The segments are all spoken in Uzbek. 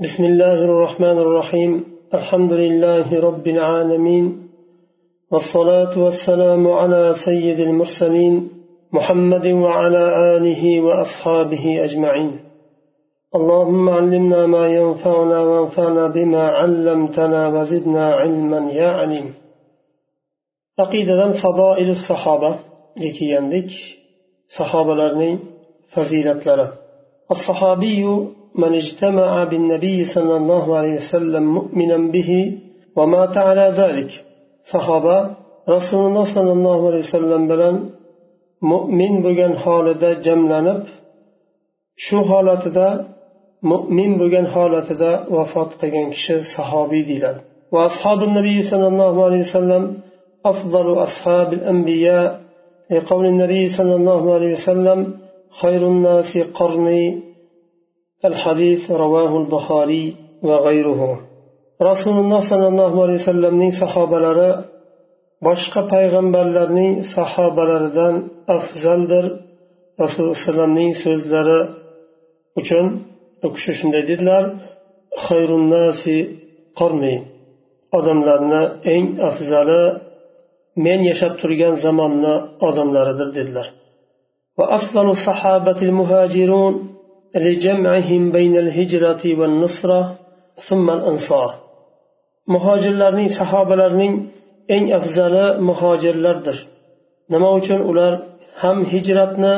بسم الله الرحمن الرحيم. الحمد لله رب العالمين. والصلاة والسلام على سيد المرسلين محمد وعلى آله وأصحابه أجمعين. اللهم علمنا ما ينفعنا وانفعنا بما علمتنا وزدنا علما يا عليم. عقيدة فضائل الصحابة لكي يندك صحابة لرني فزيلة لره الصحابي من اجتمع بالنبي صلى الله عليه وسلم مؤمنا به ومات على ذلك. صحابة رسول الله صلى الله عليه وسلم بلن مؤمن بغن حالدا جملنب shu holatida mo'min bo'lgan holatida vafot qilgan kishi sahobiy deyiladi. Va ashobi nabiy sollallohu alayhi vasallam أفضل أصحاب الأنبياء لقول النبي صلى الله عليه وسلم خير الناس قرني الحديث رواه البخاري وغيره رسول الله صلى الله عليه وسلم sahobalari boshqa payg'ambarlarning sahobalaridan afzaldir rasululloh alayhivasallamning so'zlari uchun u kishi shunday dedilar xayrunnasi qorni odamlarni eng afzali men yashab turgan zamonni odamlaridir dedilar وأفضل الصحابة المهاجرون لجمعهم بين الهجرة والنصرة ثم الأنصار muhojirlarning sahobalarning eng afzali muhojirlardir nima uchun ular ham hijratni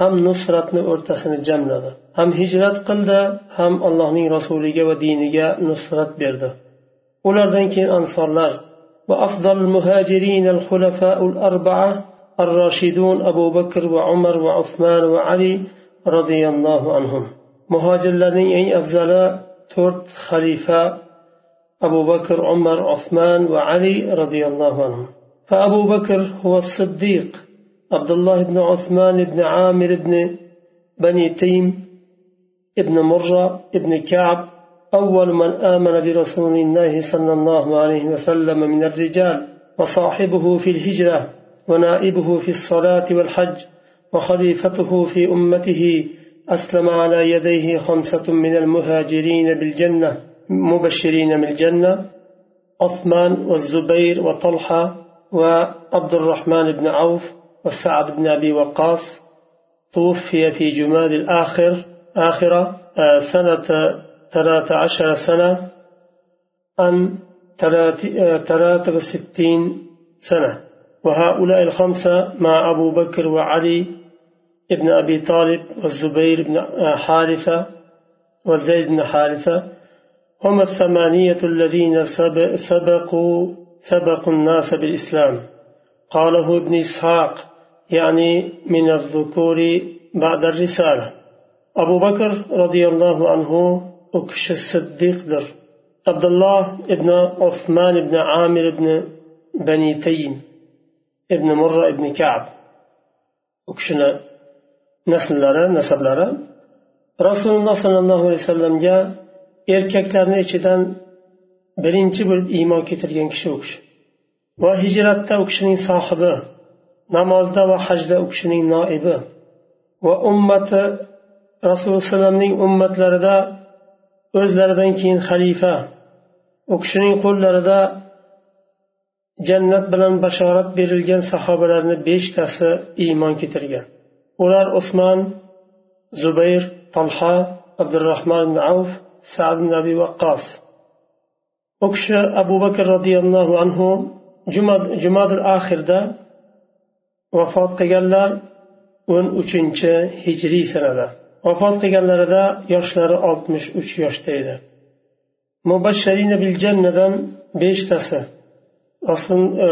ham nusratni o'rtasini jamladi ham hijrat qildi ham allohning rasuliga va diniga nusrat berdi ulardan keyin ansorlar وأفضل المهاجرين الخلفاء الأربعة الراشدون أبو بكر وعمر وعثمان وعلي عنهم مهاجر لدين أي أفضل تورت خليفة أبو بكر عمر عثمان وعلي رضي الله عنهم فأبو بكر هو الصديق عبد الله بن عثمان بن عامر بن بني تيم ابن مرة ابن كعب أول من آمن برسول الله صلى الله عليه وسلم من الرجال وصاحبه في الهجرة ونائبه في الصلاة والحج وخليفته في أمته أسلم على يديه خمسة من المهاجرين بالجنة مبشرين بالجنة عثمان والزبير وطلحة وعبد الرحمن بن عوف وسعد بن أبي وقاص. توفي في جماد الآخر آخرة سنة ثلاث عشر سنة عن ثلاثة وستين سنة. وهؤلاء الخمسة مع أبو بكر وعلي ابن أبي طالب والزبير بن حارثة وزيد بن حارثة هم الثمانية الذين سبقوا سبقوا الناس بالإسلام. قاله ابن إسحاق يعني من الذكور بعد الرسالة. أبو بكر رضي الله عنه أكش الصديق در. عبد الله ابن عثمان بن عامر بن بني تيم ابن مرة ابن كعب. أكشنا nasllari nasablari. Rasululloh sollallohu alayhi vasallamga erkaklarni ichidan birinchi bo'lib iymon keltirgan kishi u kishi. Va hijratda u kishining sohibi namozda va hajda u kishining noibi. Va ummati rasululloh alayhi ummatlarida o'zlaridan keyin xalifa u kishining qo'llarida jannat bilan bashorat berilgan sahobalarni beshtasi iymon keltirgan. Ular usmon zubayr talha abdurahmon ibn avf sad ibn abi vaqqos u kishi abu bakr roziyallohu anhu jumadil axirda vafot qilganlar o'n uchinchi hijriy sanada. Vafot qilganlarida yoshlari oltmish uch yoshda edi. Mubashsharina bil jannadan beshtasi e,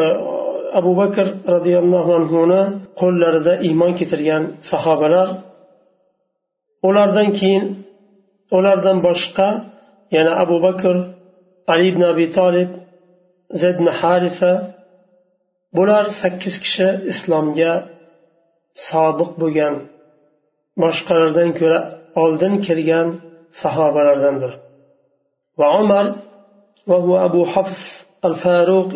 abu bakr roziyallohu anhuni qo'llarida iymon keltirgan sahobalar ulardan keyin ulardan boshqa yana abu bakr ali ibn abi tolib zayd harisa bular sakkiz kishi islomga sobiq bo'lgan boshqalardan ko'ra oldin kirgan sahobalardandir. Va umar va abu hafs al faruq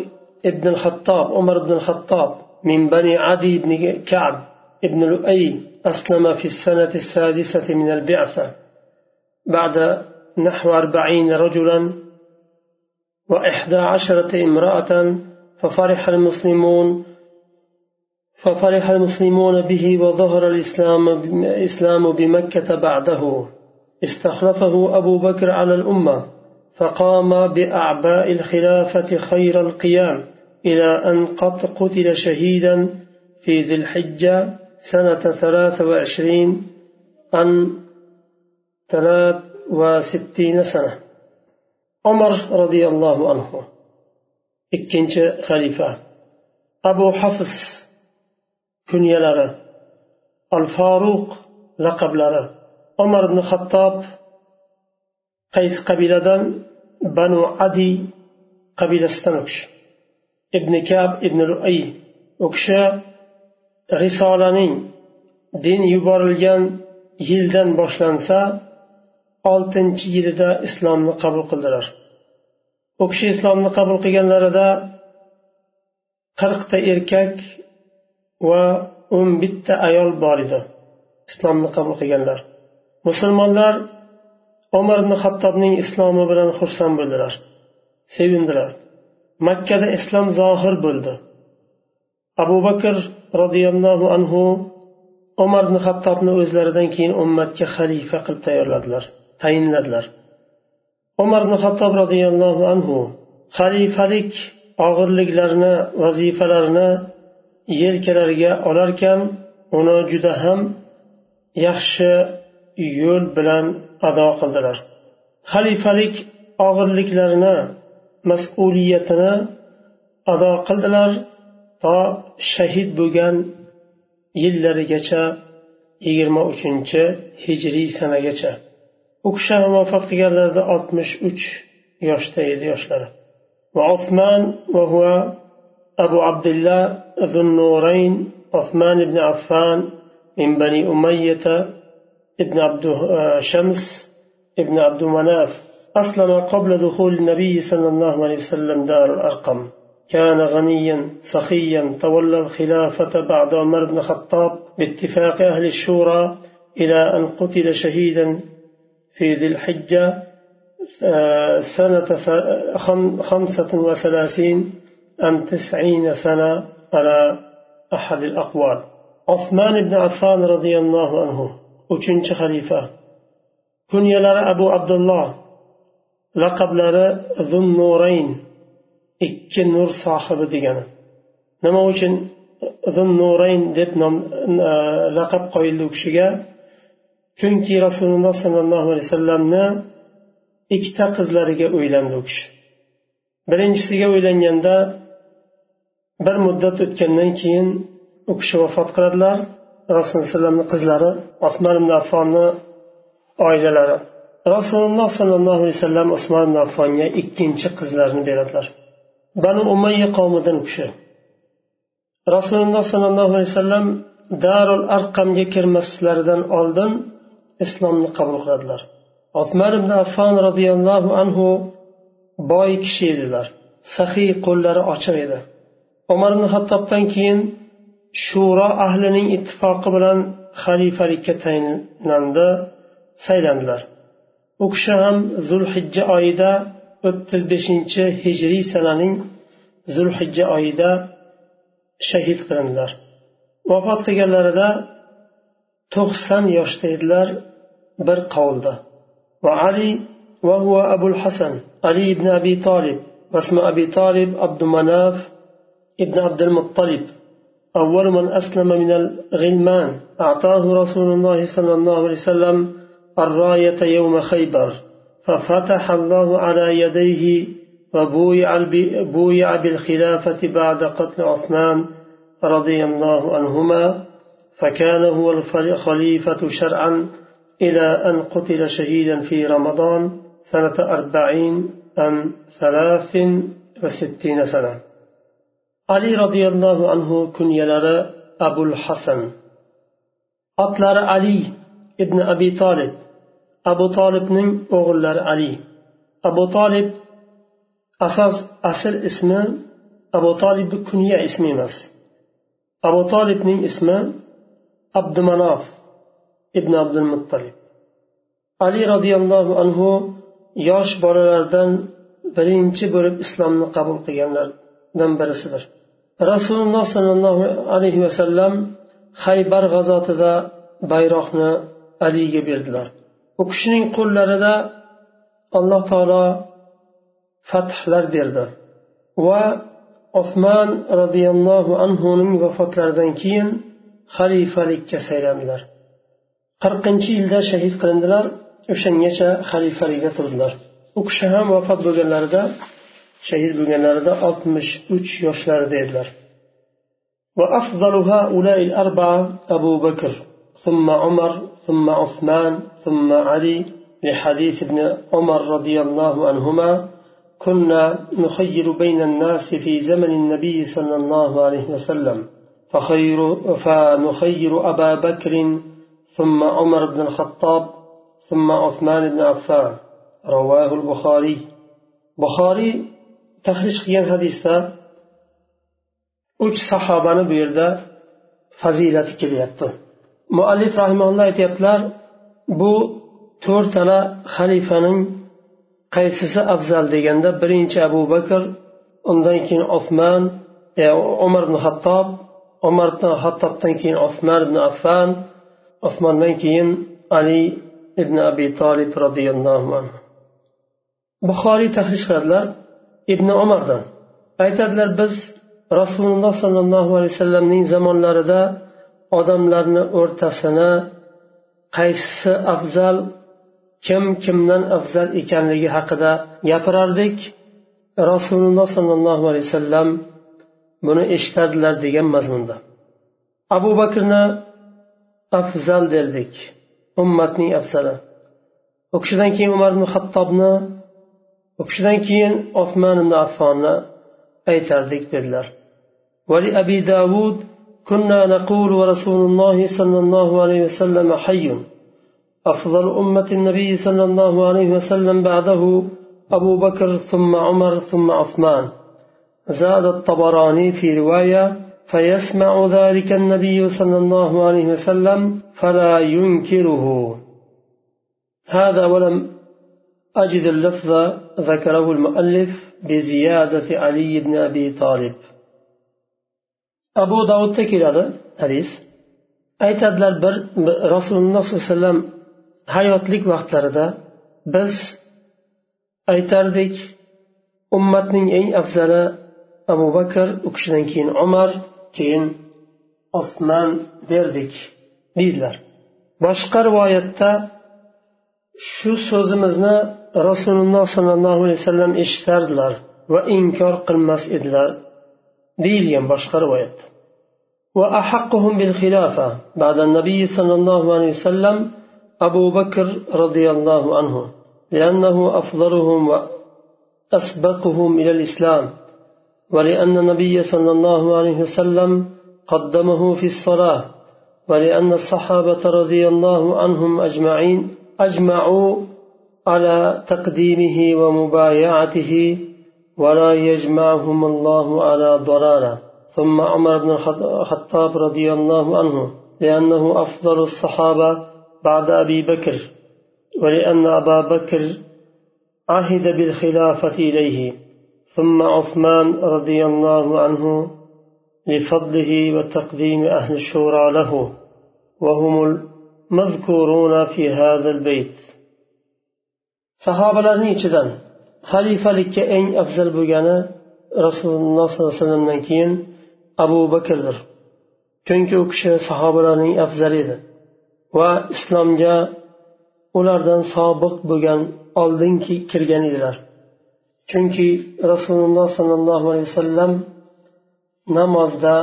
ابن الخطاب عمر بن الخطاب من بني عدي بن كعب ابن لؤي أسلم في السنة السادسة من البعثة بعد نحو أربعين رجلا وإحدى عشرة امرأة ففرح المسلمون ففرح المسلمون به وظهر الإسلام الإسلام بمكة بعده. استخلفه أبو بكر على الأمة. فقام بأعباء الخلافة خير القيام إلى أن قد قتل شهيدا في ذي الحجة سنة ثلاث وعشرين عن ثلاث وستين سنة. عمر رضي الله عنه. ikkinchi xalifa abu hafs kunyalari al foruq laqablari umar ibn xattob qaysi qabiladan banu adi qabilasidan u kishi. Ibn kab ibn luay. U kishi risolaning din yuborilgan yildan boshlansa oltinchi yilida islomni qabul qildilar. U kishi islomni qabul qilganlarida qirqta erkak va o'n bitta ayol bor edi. Islomni qabul qilganlar. Musulmonlar umar ibn hattobning islomi bilan xursand bo'ldilar sevindilar. Makkada islom zohir bo'ldi. Abu bakr roziyallohu anhu umar ibn hattobni o'zlaridan keyin ummatga xalifa qilib tayyorladilar tayinladilar. Umar ibn hattob roziyallohu anhu xalifalik og'irliklarini vazifalarini yelkalariga olarkan uni juda ham yaxshi yo'l bilan ado qildilar. Xalifalik og'irliklarini mas'uliyatini ado qildilar to shahid bo'lgan yillarigacha yigirma uchinchi hijriy sanagacha. U kishi ham vafot qilganlarida oltmish uch yoshda edi yoshlari. Va osman va huva abu abdullah zunnurayn osman ibn affan min bani umayyata ابن عبد شمس ابن عبد مناف. أسلم قبل دخول النبي صلى الله عليه وسلم دار الأرقم. كان غنيا سخيا تولى الخلافة بعد عمر بن الخطاب باتفاق أهل الشورى إلى أن قتل شهيدا في ذي الحجة سنة خمسة وثلاثين أم تسعين سنة على أحد الأقوال. عثمان بن عفان رضي الله عنه uchinchi xalifa. Kunyalari abu abdulloh laqablari zunnurayn ikki nur sohibi degani. Nima uchun zunnurayn deb nom e, laqab qo'yildi u kishiga? Chunki rasululloh sollallohu alayhi vasallamni ikkita qizlariga uylandi u kishi. Birinchisiga uylanganda bir muddat o'tgandan keyin u kishi vafot qiladilar. Rasululloh alayhi qizlari osmon ibn affonni oilalari. Rasululloh sollallohu alayhi vasallam usmon ibn affonga ikkinchi qizlarini beradilar banu umayya qavmidan kishi. Rasululloh sollallohu alayhi vasallam darul arqamga kirmasliklaridan oldin islomni qabul qiladilar. Osmon ibn affon roziyallohu anhu boy kishi edilar. Saxiy qo'llari ochiq edi. Umar ibn hattobdan keyin shuro ahlining ittifoqi bilan xalifalikka tayinlandi saylandilar u kishi ham zulhijja oyida o'ttiz beshinchi hijriy sananing zulhijja oyida shahid qilindilar vafot qilganlarida to'qson yoshda edilar bir qavlda وعلي وهو أبو الحسن علي بن أبي طالب واسم أبي طالب عبد مناف ابن عبد المطلب أول من أسلم من الغلمان. أعطاه رسول الله صلى الله عليه وسلم الراية يوم خيبر. ففتح الله على يديه وبويع بويع بالخلافة بعد قتل عثمان رضي الله عنهما. فكان هو الخليفة شرعا إلى أن قتل شهيدا في رمضان سنة أربعين أم ثلاث وستين سنة. ali roziyallohu anhu kunyalari abul hasan. Otlari ali ibn abi tolib abu tolibning o'g'illari ali. Abu tolib asos asl ismi abu tolib kunya ismi emas. Abu tolibning ismi abdumanof ibn abdul muttalib. Ali roziyallohu anhu yosh bolalardan birinchi bo'lib islomni qabul qilganlar qilganlardan birisidir rasululloh sollallohu alayhi vasallam haybar g'azotida bayroqni aliga berdilar. U kishining qo'llarida alloh taolo fathlar berdi va osmon roziyallohu anhuning vafotlaridan keyin xalifalikka saylandilar. Qirqinchi yilda shahid qilindilar o'shangacha xalifalikda turdilar. U kishi ham vafot bo'lganlarida shahid bo'lganlarida oltmish uch yoshlarida edilar وأفضل هؤلاء الأربعة أبو بكر ثم عمر ثم عثمان ثم علي لحديث ابن عمر رضي الله عنهما كنا نخير بين الناس في زمن النبي صلى الله عليه وسلم. فخير فنخير أبا بكر ثم عمر بن الخطاب ثم عثمان بن عفان. رواه البخاري. بخاري tahrij qilgan hadisda uch sahobani bu yerda fazilati kelyapti. Muallif rahimalloh aytyaptilar bu to'rttala xalifaning qaysisi afzal deganda birinchi abu bakr undan keyin osmon e, umar ibn hattob umar ibn hattobdan keyin osmon ibn affan osmondan keyin ali ibn abi tolib roziyallohu anhu. Buxoriy tahrij qiladilar. Ibn umardan. Aytadilar biz rasululloh sollallohu alayhi vasallamning zamonlarida odamlarni o'rtasini qaysisi afzal kim kimdan afzal ekanligi haqida gapirardik. Rasululloh sollallohu alayhi vasallam buni eshitardilar degan mazmunda. Abu bakrni afzal derdik ummatning afzali. U kishidan keyin umar ibn hattobni u kishidan keyin osmon ibn affonni aytardik dedilar ولأبي داود كنا نقول ورسول الله صلى الله عليه وسلم حي أفضل أمة النبي صلى الله عليه وسلم بعده أبو بكر ثم عمر ثم عثمان زاد الطبراني في رواية فيسمع ذلك النبي صلى الله عليه وسلم فلا ينكره هذا ولم أجد اللفظ ذكره المؤلف بزيادة علي بن أبي طالب abu davudda keladi hadis aytadilar bir rasululloh sollallohu alayhi vasallam hayotlik vaqtlarida biz aytardik ummatning eng afzali abu bakr u kishidan keyin umar keyin osmon derdik deydilar boshqa rivoyatda shu so'zimizni rasululloh sollallohu alayhi vasallam eshitardilar va inkor qilmas edilar deyilgan boshqa rivoyatda وأحقهم بالخلافة بعد النبي صلى الله عليه وسلم أبو بكر رضي الله عنه لأنه أفضلهم وأسبقهم إلى الإسلام ولأن النبي صلى الله عليه وسلم قدمه في الصلاة ولأن الصحابة رضي الله عنهم أجمعين أجمعوا على تقديمه ومبايعته ولا يجمعهم الله على ضلاله ثم عمر بن الخطاب رضي الله عنه لأنه أفضل الصحابة بعد أبي بكر ولأن أبا بكر عهد بالخلافة إليه. ثم عثمان رضي الله عنه لفضله وتقديم أهل الشورى له وهم المذكورون في هذا البيت. Sahobalarning ichidan xalifalikka eng afzal bo'lgani rasululloh sollallohu alayhi vasallamdan keyin abu bakrdir. Chunki u kishi sahobalarning afzali edi va islomga ulardan sobiq bo'lgan oldingi kirgan edilar. Chunki rasululloh sollallohu alayhi vasallam namozda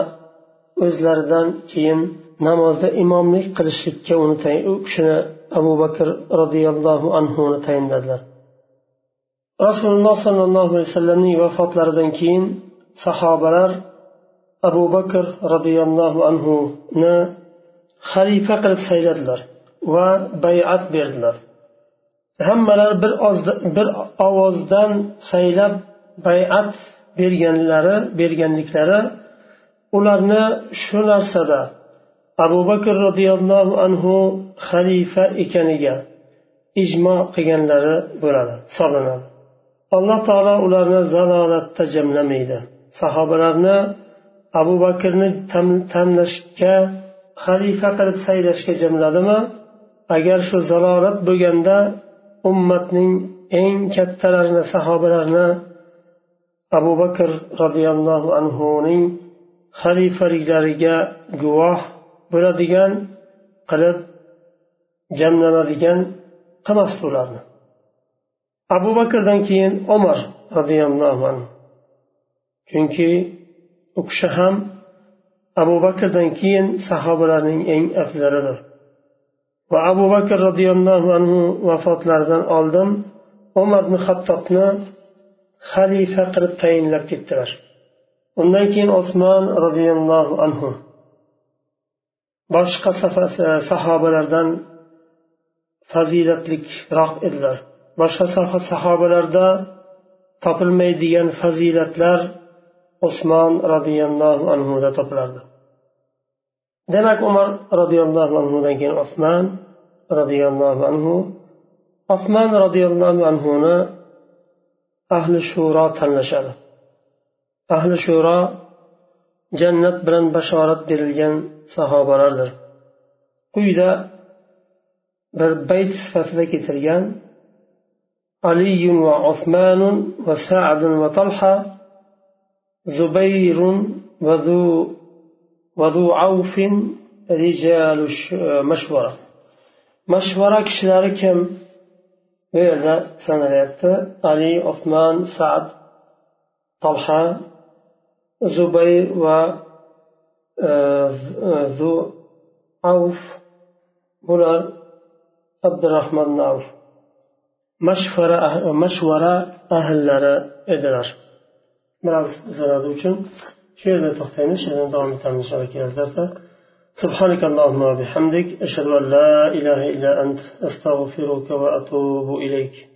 o'zlaridan keyin namozda imomlik qilishlikka uni u kishini abu bakr roziyallohu anhuni tayinladilar. Rasululloh sollallohu alayhi vasallamning vafotlaridan keyin sahobalar abu bakr roziyallohu anhuni xalifa qilib sayladilar va bayat berdilar. Hammalari bir, bir ovozdan saylab bayat berganlari berganliklari ularni shu narsada abu bakr roziyallohu anhu xalifa ekaniga ijmo qilganlari bo'ladi hisoblanadi alloh taolo ularni zalolatda jamlamaydi. Sahobalarni abu bakrni tanlashga xalifa qilib saylashga jamladimi? Agar shu zalolat bo'lganda ummatning eng kattalarini sahobalarni abu bakr roziyallohu anhuning xalifaliklariga guvoh bo'ladigan qilib jamlanadigan qilmasdi ularni abu bakrdan keyin umar roziyallohu anhu. Chunki u kishi ham abu bakrdan keyin sahobalarning eng afzalidir va abu bakr roziyallohu anhu vafotlaridan oldin umar ibn hattobni xalifa qilib tayinlab ketdilar. Undan keyin osmon roziyallohu anhu boshqa e, sahobalardan fazilatliroq edilar. Boshqa sahobalarda topilmaydigan fazilatlar usmon roziyallohu anhuda topilardi. Demak umar roziyallohu anhudan keyin osmon roziyallohu anhu osmon roziyallohu anhuni ahli shuro tanlashadi. Ahli shuro jannat bilan bashorat berilgan sahobalardir quyida bir bayt sifatida keltirgan علي وعثمان وسعد وطلحة زبير وذو وذو عوف رجال مشورة مشورة كشلار كم bu yerda sanalyapti ali osmon sad tolha زبير و آه، ذو عوف بولار عبد الرحمن عوف. مشفرة مشورة أه، أهل لرا إدرار مراز زرادو جن شير ده تختين شير ده دوام تامن شارك سبحانك اللهم وبحمدك أشهد أن لا إله إلا أنت أستغفرك وأتوب إليك.